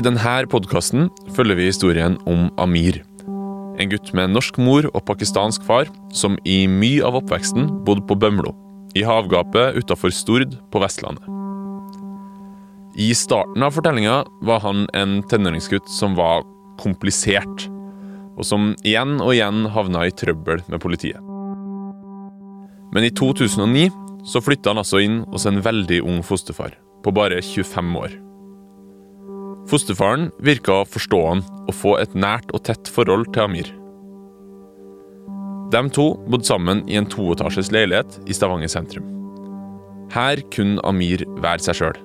I denne podkasten følger vi historien om Amir. En gutt med norsk mor og pakistansk far, som i mye av oppveksten bodde på Bømlo, i havgapet utafor Stord på Vestlandet. I starten av fortellinga var han en tenåringsgutt som var komplisert, og som igjen og igjen havna i trøbbel med politiet. Men i 2009 så flytta han altså inn hos en veldig ung fosterfar, på bare 25 år. Fosterfaren virka å og få et nært og tett forhold til Amir. De to bodde sammen i en toetasjes leilighet i Stavanger sentrum. Her kunne Amir være seg sjøl.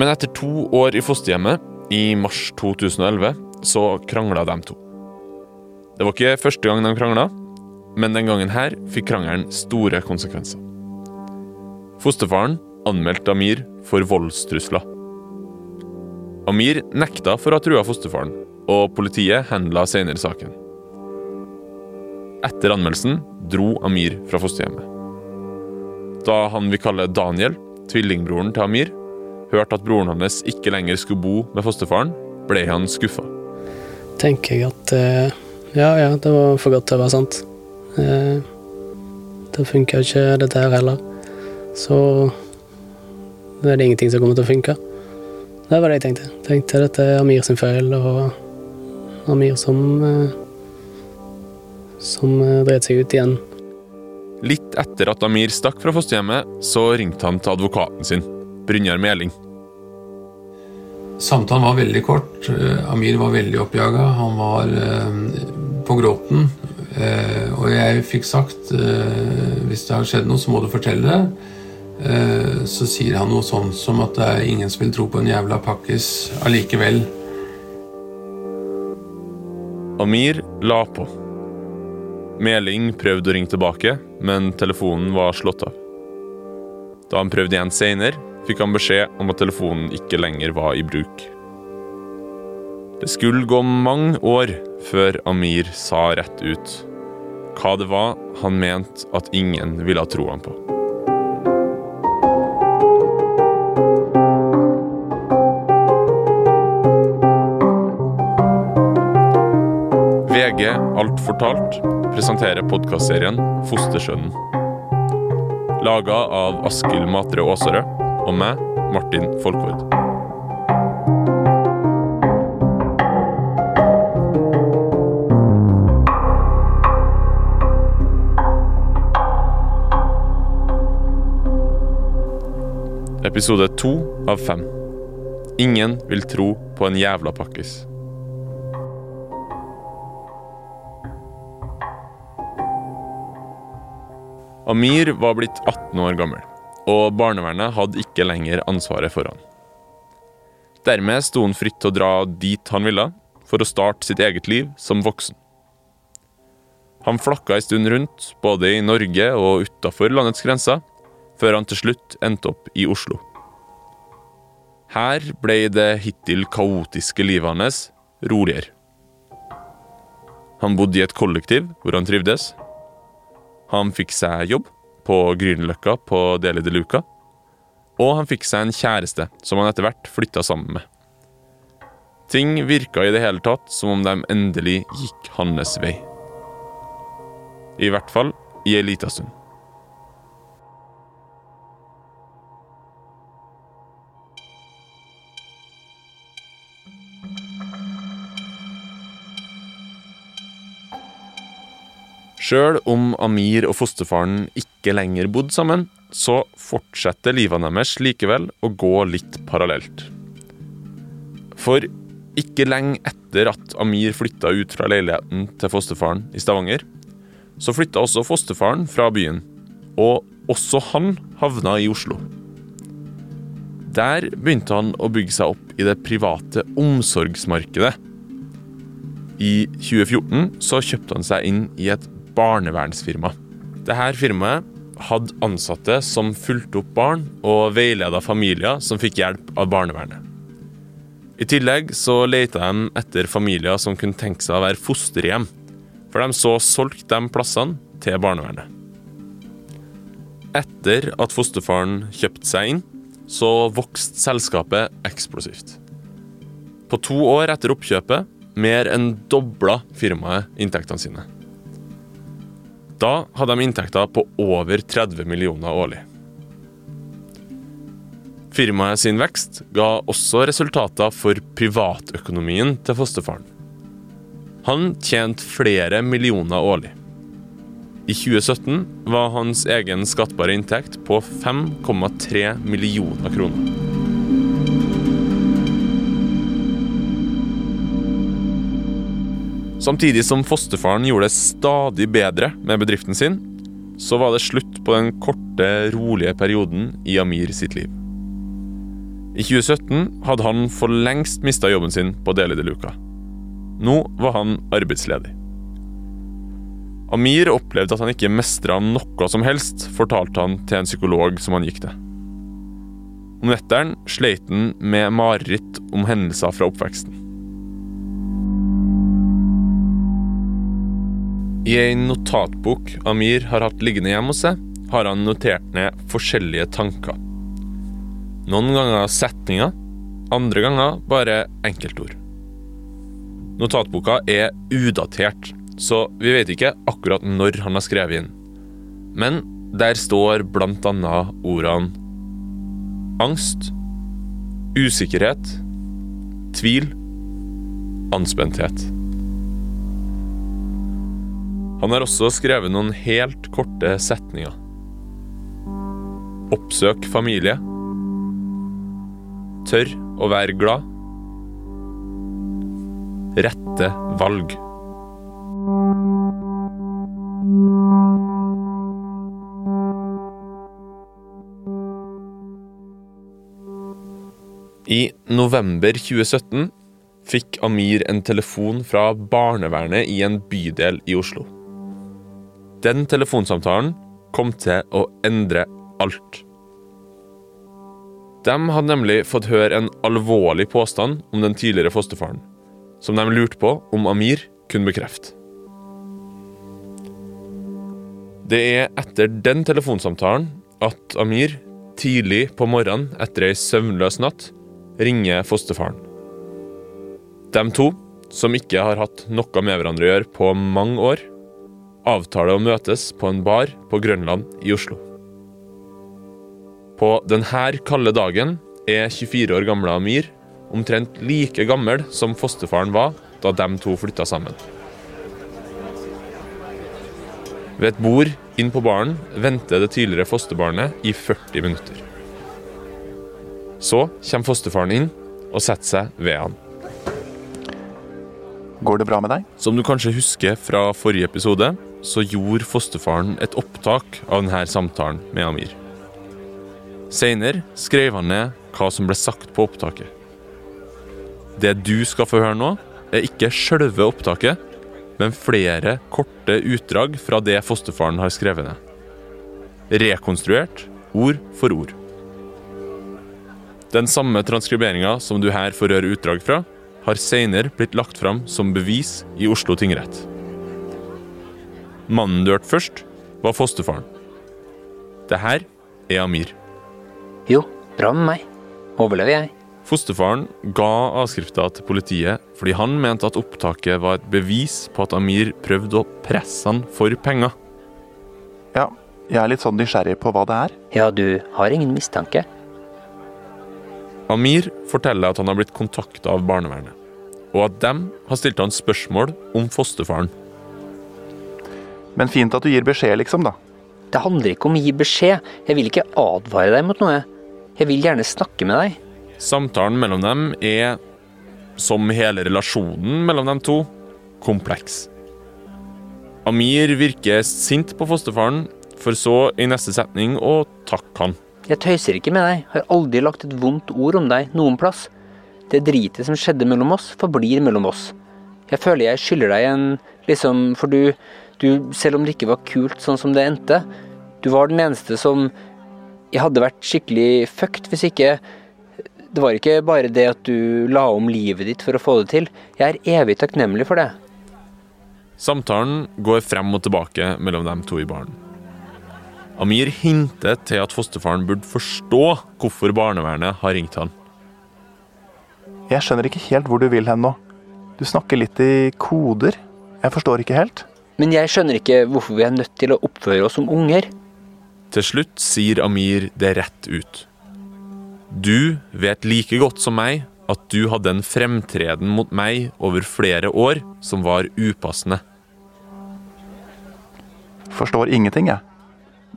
Men etter to år i fosterhjemmet, i mars 2011, så krangla de to. Det var ikke første gang de krangla, men den gangen her fikk krangelen store konsekvenser. Fosterfaren anmeldte Amir for voldstrusler. Amir nekta for å ha trua fosterfaren, og politiet henla senere saken. Etter anmeldelsen dro Amir fra fosterhjemmet. Da han vi kalle Daniel, tvillingbroren til Amir, hørte at broren hans ikke lenger skulle bo med fosterfaren, ble han skuffa. Tenker jeg at eh, ja, ja, det var for godt til å være sant. Eh, det funka ikke, dette her heller. Så det er det ingenting som kommer til å funke. Det var det jeg tenkte. Tenkte dette er Amir sin feil, og Amir som eh, som dreit seg ut igjen. Litt etter at Amir stakk fra fosterhjemmet, så ringte han til advokaten sin, Brynjar Meling. Samtalen var veldig kort. Amir var veldig oppjaga. Han var eh, på gråten. Eh, og jeg fikk sagt eh, hvis det har skjedd noe, så må du fortelle det. Eh, så sier han noe sånn som at det er ingen som vil tro på en jævla pakkis allikevel. Amir la på. Meling prøvde å ringe tilbake, men telefonen var slått av. Da han prøvde igjen seinere, fikk han beskjed om at telefonen ikke lenger var i bruk. Det skulle gå mange år før Amir sa rett ut hva det var han mente at ingen ville tro ham på. VG Alt fortalt presenterer podkastserien Fostersønnen. Laga av Askild Matre Aasarød og meg, Martin Folkvord. Episode to av fem. Ingen vil tro på en jævla pakkis. Amir var blitt 18 år gammel, og barnevernet hadde ikke lenger ansvaret for han. Dermed sto han fritt til å dra dit han ville, for å starte sitt eget liv som voksen. Han flakka en stund rundt, både i Norge og utafor landets grenser, før han til slutt endte opp i Oslo. Her ble det hittil kaotiske livet hans roligere. Han bodde i et kollektiv hvor han trivdes. Han fikk seg jobb på Grünerløkka på Deli de Luca. Og han fikk seg en kjæreste som han etter hvert flytta sammen med. Ting virka i det hele tatt som om de endelig gikk hans vei. I hvert fall i ei lita stund. Sjøl om Amir og fosterfaren ikke lenger bodde sammen, så fortsetter livene deres likevel å gå litt parallelt. For ikke lenge etter at Amir flytta ut fra leiligheten til fosterfaren i Stavanger, så flytta også fosterfaren fra byen, og også han havna i Oslo. Der begynte han å bygge seg opp i det private omsorgsmarkedet. I 2014 så kjøpte han seg inn i et barnevernsfirma. Dette firmaet hadde ansatte som fulgte opp barn og veileda familier som fikk hjelp av barnevernet. I tillegg så leita de etter familier som kunne tenke seg å være fosterhjem, for de så solgte de plassene til barnevernet. Etter at fosterfaren kjøpte seg inn, så vokste selskapet eksplosivt. På to år etter oppkjøpet mer enn dobla firmaet inntektene sine. Da hadde de inntekter på over 30 millioner årlig. Firmaet sin vekst ga også resultater for privatøkonomien til fosterfaren. Han tjente flere millioner årlig. I 2017 var hans egen skattbare inntekt på 5,3 millioner kroner. Samtidig som fosterfaren gjorde det stadig bedre med bedriften sin, så var det slutt på den korte, rolige perioden i Amir sitt liv. I 2017 hadde han for lengst mista jobben sin på Deli de Luca. Nå var han arbeidsledig. Amir opplevde at han ikke mestra noe som helst, fortalte han til en psykolog som han gikk til. Om netteren sleit han med mareritt om hendelser fra oppveksten. I ei notatbok Amir har hatt liggende hjemme hos seg, har han notert ned forskjellige tanker. Noen ganger setninger, andre ganger bare enkeltord. Notatboka er udatert, så vi vet ikke akkurat når han har skrevet inn. Men der står annet ordene angst, usikkerhet, tvil, anspenthet. Han har også skrevet noen helt korte setninger. Oppsøk familie. Tør å være glad. Rette valg. I november 2017 fikk Amir en telefon fra barnevernet i en bydel i Oslo. Den telefonsamtalen kom til å endre alt. De hadde nemlig fått høre en alvorlig påstand om den tidligere fosterfaren, som de lurte på om Amir kunne bekrefte. Det er etter den telefonsamtalen at Amir tidlig på morgenen etter ei søvnløs natt ringer fosterfaren. De to, som ikke har hatt noe med hverandre å gjøre på mange år, avtaler å møtes på en bar på Grønland i Oslo. På denne kalde dagen er 24 år gamle Amir omtrent like gammel som fosterfaren var da de to flytta sammen. Ved et bord inn på baren venter det tidligere fosterbarnet i 40 minutter. Så kommer fosterfaren inn og setter seg ved han. Går det bra med deg? Som du kanskje husker fra forrige episode, så gjorde fosterfaren et opptak av denne samtalen med Amir. Seinere skrev han ned hva som ble sagt på opptaket. Det du skal få høre nå, er ikke sjølve opptaket, men flere korte utdrag fra det fosterfaren har skrevet ned. Rekonstruert ord for ord. Den samme transkriberinga som du her får høre utdrag fra, har seinere blitt lagt fram som bevis i Oslo tingrett. Mannen du hørte først, var fosterfaren. Det her er Amir. Jo, bra med meg. Overlever jeg. Fosterfaren ga avskrifta til politiet fordi han mente at opptaket var et bevis på at Amir prøvde å presse han for penger. Ja, jeg er litt sånn nysgjerrig på hva det er. Ja, du har ingen mistanke. Amir forteller at han har blitt kontakta av barnevernet, og at dem har stilt han spørsmål om fosterfaren. Men fint at du gir beskjed, liksom, da. Det handler ikke om å gi beskjed. Jeg vil ikke advare deg mot noe. Jeg vil gjerne snakke med deg. Samtalen mellom dem er, som hele relasjonen mellom dem to, kompleks. Amir virker sint på fosterfaren, for så i neste setning å takke han. Jeg tøyser ikke med deg. Har aldri lagt et vondt ord om deg noen plass. Det dritet som skjedde mellom oss, forblir mellom oss. Jeg føler jeg skylder deg en liksom, for du du, selv om det ikke var kult sånn som det endte, du var den eneste som Jeg hadde vært skikkelig fucked hvis ikke Det var ikke bare det at du la om livet ditt for å få det til. Jeg er evig takknemlig for det. Samtalen går frem og tilbake mellom dem to i baren. Amir hinter til at fosterfaren burde forstå hvorfor barnevernet har ringt han. Jeg skjønner ikke helt hvor du vil hen nå. Du snakker litt i koder. Jeg forstår ikke helt. Men jeg skjønner ikke hvorfor vi er nødt til å oppføre oss som unger. Til slutt sier Amir det rett ut. Du vet like godt som meg at du hadde en fremtreden mot meg over flere år som var upassende. Forstår ingenting, jeg.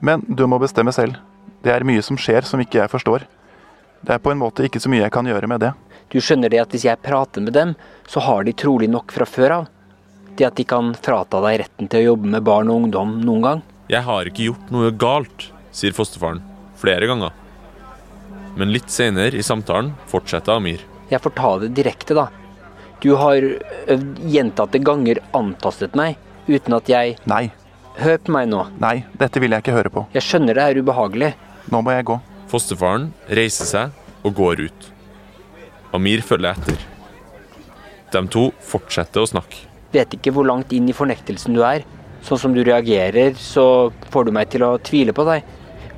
Men du må bestemme selv. Det er mye som skjer som ikke jeg forstår. Det er på en måte ikke så mye jeg kan gjøre med det. Du skjønner det at hvis jeg prater med dem, så har de trolig nok fra før av. Det at de kan frata deg retten til å jobbe med barn og ungdom noen gang. Jeg har ikke gjort noe galt, sier fosterfaren flere ganger. Men litt senere i samtalen fortsetter Amir. Jeg får ta det direkte, da. Du har øvd gjentatte ganger antastet meg uten at jeg Nei, Hør på meg nå. nei, dette vil jeg ikke høre på. Jeg skjønner det er ubehagelig. Nå må jeg gå. Fosterfaren reiser seg og går ut. Amir følger etter. De to fortsetter å snakke. Vet ikke hvor langt inn i fornektelsen du er. Sånn som du reagerer, så får du meg til å tvile på deg.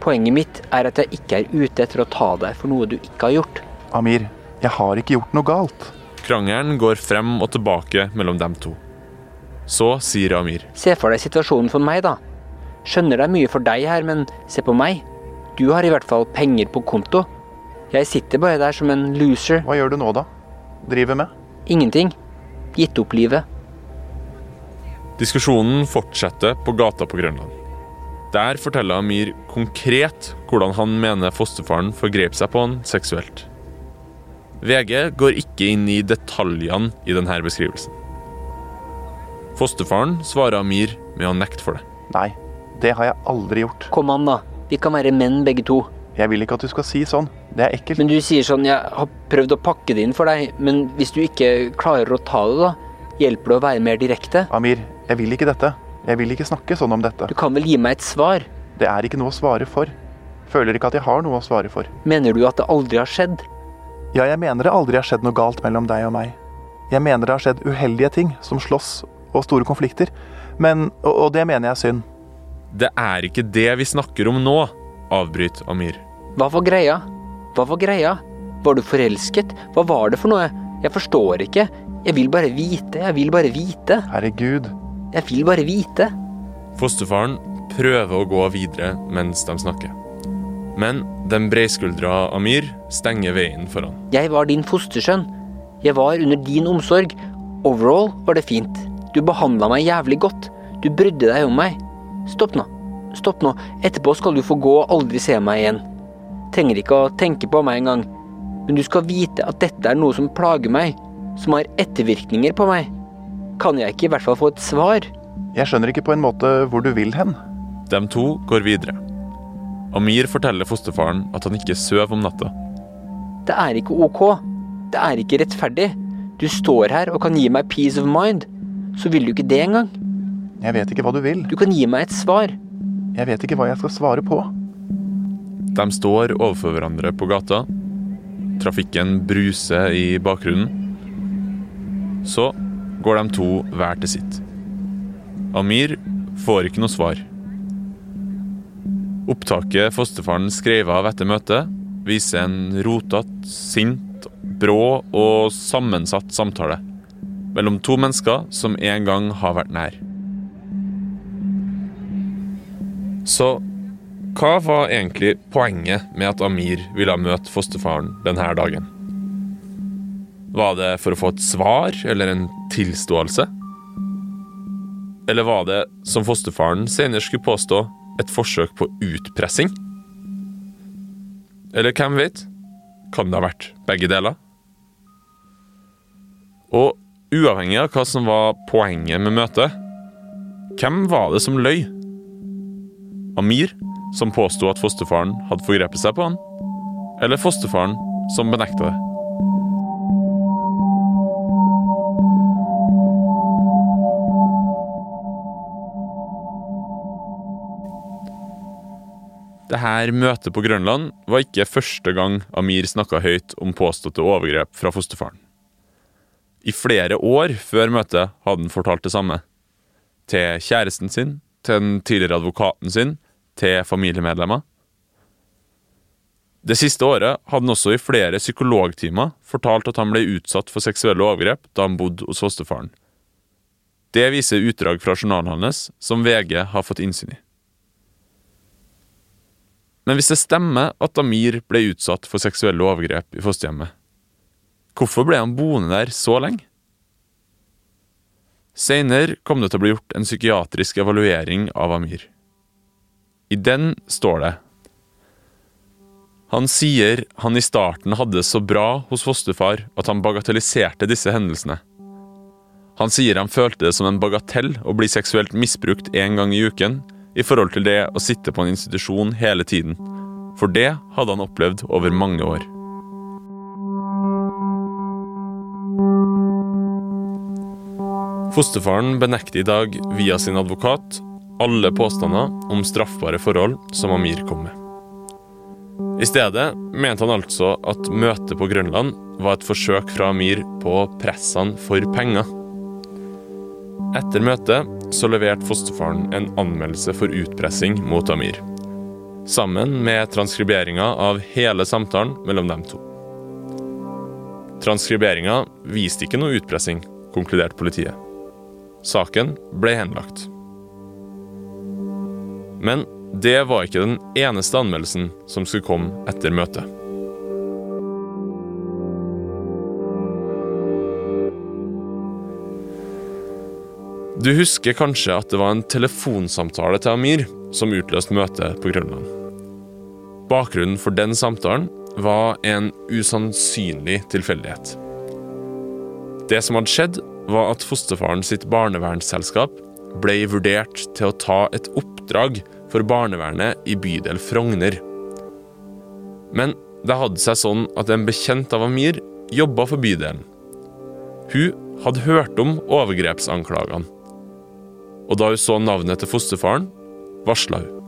Poenget mitt er at jeg ikke er ute etter å ta deg for noe du ikke har gjort. Amir, jeg har ikke gjort noe galt. Krangelen går frem og tilbake mellom dem to. Så sier Amir. Se for deg situasjonen for meg, da. Skjønner det er mye for deg her, men se på meg. Du har i hvert fall penger på konto. Jeg sitter bare der som en loser. Hva gjør du nå, da? Driver med? Ingenting. Gitt opp livet. Diskusjonen fortsetter på gata på Grønland. Der forteller Amir konkret hvordan han mener fosterfaren forgrep seg på han seksuelt. VG går ikke inn i detaljene i denne beskrivelsen. Fosterfaren svarer Amir med å nekte for det. Nei, det har jeg aldri gjort. Kom an, da. Vi kan være menn begge to. Jeg vil ikke at du skal si sånn. Det er ekkelt. Men du sier sånn, jeg har prøvd å pakke det inn for deg, men hvis du ikke klarer å ta det, da, hjelper det å være mer direkte? Amir, jeg vil ikke dette. Jeg vil ikke snakke sånn om dette. Du kan vel gi meg et svar? Det er ikke noe å svare for. Føler ikke at jeg har noe å svare for. Mener du at det aldri har skjedd? Ja, jeg mener det aldri har skjedd noe galt mellom deg og meg. Jeg mener det har skjedd uheldige ting, som slåss og store konflikter. Men, og, og det mener jeg er synd. Det er ikke det vi snakker om nå, avbryt Amir. Hva var greia? Hva var greia? Var du forelsket? Hva var det for noe? Jeg forstår ikke. Jeg vil bare vite, jeg vil bare vite. Herregud. Jeg vil bare vite. Fosterfaren prøver å gå videre mens de snakker. Men den breiskuldra Amir stenger veien for han. Jeg var din fostersønn. Jeg var under din omsorg. Overall var det fint. Du behandla meg jævlig godt. Du brydde deg om meg. Stopp nå. Stopp nå. Etterpå skal du få gå og aldri se meg igjen. Trenger ikke å tenke på meg engang. Men du skal vite at dette er noe som plager meg. Som har ettervirkninger på meg. Kan jeg ikke i hvert fall få et svar? Jeg skjønner ikke på en måte hvor du vil hen. De to går videre. Amir forteller fosterfaren at han ikke sover om natta. Det er ikke ok. Det er ikke rettferdig. Du står her og kan gi meg peace of mind. Så vil du ikke det engang. Jeg vet ikke hva du vil. Du kan gi meg et svar. Jeg vet ikke hva jeg skal svare på. De står overfor hverandre på gata. Trafikken bruser i bakgrunnen. Så går de to hver til sitt. Amir får ikke noe svar. Opptaket fosterfaren skrev av etter møtet, viser en rotete, sint, brå og sammensatt samtale mellom to mennesker som en gang har vært nær. Så hva var egentlig poenget med at Amir ville møte fosterfaren denne dagen? Var det for å få et svar eller en tilståelse? Eller var det, som fosterfaren senere skulle påstå, et forsøk på utpressing? Eller hvem vet? Kan det ha vært begge deler? Og uavhengig av hva som var poenget med møtet, hvem var det som løy? Amir, som påsto at fosterfaren hadde forgrepet seg på han? Eller fosterfaren som benekta det? Dette møtet på Grønland var ikke første gang Amir snakka høyt om påståtte overgrep fra fosterfaren. I flere år før møtet hadde han fortalt det samme. Til kjæresten sin, til den tidligere advokaten sin, til familiemedlemmer. Det siste året hadde han også i flere psykologtimer fortalt at han ble utsatt for seksuelle overgrep da han bodde hos fosterfaren. Det viser utdrag fra journalen hans, som VG har fått innsyn i. Men hvis det stemmer at Amir ble utsatt for seksuelle overgrep i fosterhjemmet, hvorfor ble han boende der så lenge? Senere kom det til å bli gjort en psykiatrisk evaluering av Amir. I den står det Han sier han i starten hadde det så bra hos fosterfar at han bagatelliserte disse hendelsene. Han sier han følte det som en bagatell å bli seksuelt misbrukt én gang i uken, i forhold til det å sitte på en institusjon hele tiden, for det hadde han opplevd over mange år. Fosterfaren benekter i dag via sin advokat alle påstander om straffbare forhold som Amir kom med. I stedet mente han altså at møtet på Grønland var et forsøk fra Amir på å presse han for penger. Etter møtet så leverte fosterfaren en anmeldelse for utpressing mot Amir. Sammen med transkriberinga av hele samtalen mellom dem to. Transkriberinga viste ikke noe utpressing, konkluderte politiet. Saken ble henlagt. Men det var ikke den eneste anmeldelsen som skulle komme etter møtet. Du husker kanskje at det var en telefonsamtale til Amir som utløste møtet på Grønland. Bakgrunnen for den samtalen var en usannsynlig tilfeldighet. Det som hadde skjedd, var at fosterfaren sitt barnevernsselskap ble vurdert til å ta et oppdrag for barnevernet i bydel Frogner. Men det hadde seg sånn at en bekjent av Amir jobba for bydelen. Hun hadde hørt om overgrepsanklagene. Og da hun så navnet til fosterfaren, varsla hun.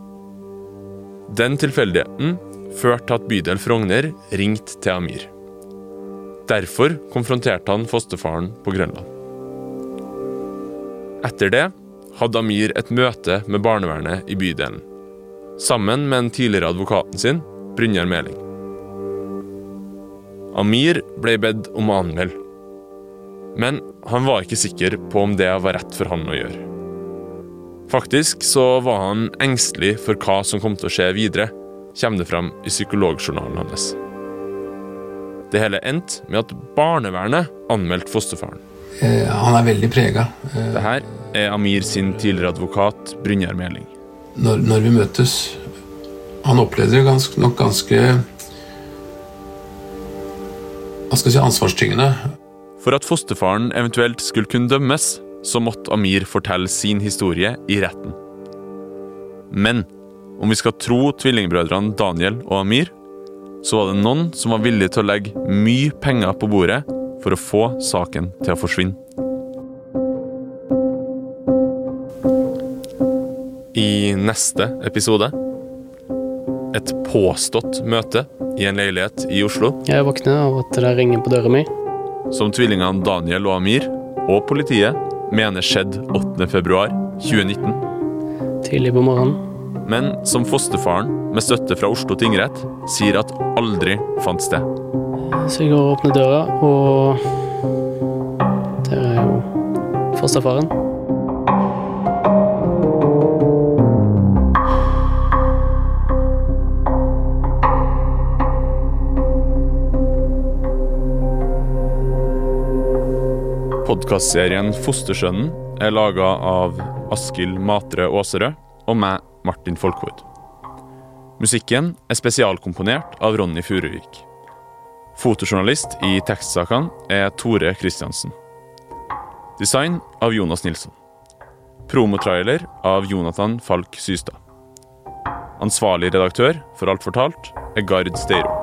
Den tilfeldigheten førte til at bydel Frogner ringte til Amir. Derfor konfronterte han fosterfaren på Grønland. Etter det hadde Amir et møte med barnevernet i bydelen, sammen med den tidligere advokaten sin, Brynjar Meling. Amir ble bedt om å anmelde, men han var ikke sikker på om det var rett for han å gjøre. Faktisk så var han engstelig for hva som kom til å skje videre, kommer det fram i psykologjournalen hans. Det hele endte med at barnevernet anmeldte fosterfaren. Eh, han er veldig prega. Eh, Det her er Amir sin tidligere advokat Brynjar Meling. når, når vi møtes Han opplevde det ganske, nok ganske Hva skal jeg si ansvarstyngende. For at fosterfaren eventuelt skulle kunne dømmes, så måtte Amir fortelle sin historie i retten. Men om vi skal tro tvillingbrødrene Daniel og Amir, så var det noen som var villig til å legge mye penger på bordet for å få saken til å forsvinne. I neste episode et påstått møte i en leilighet i Oslo Jeg våkner av at det ringer på døra mi. som tvillingene Daniel og Amir og politiet mener skjedde 8.2.2019, Tidlig på morgenen. men som fosterfaren med støtte fra Oslo tingrett sier at aldri fant sted. Så jeg går og åpner døra, og der er jo fosterfaren. Podkastserien Fostersønnen er laga av Askild Matre Aaserød og meg, Martin Folkvord. Musikken er spesialkomponert av Ronny Furuvik. Fotojournalist i tekstsakene er Tore Kristiansen. Design av Jonas Nilsson. Promotrailer av Jonathan Falk Systad. Ansvarlig redaktør for Alt fortalt er Gard Steiro.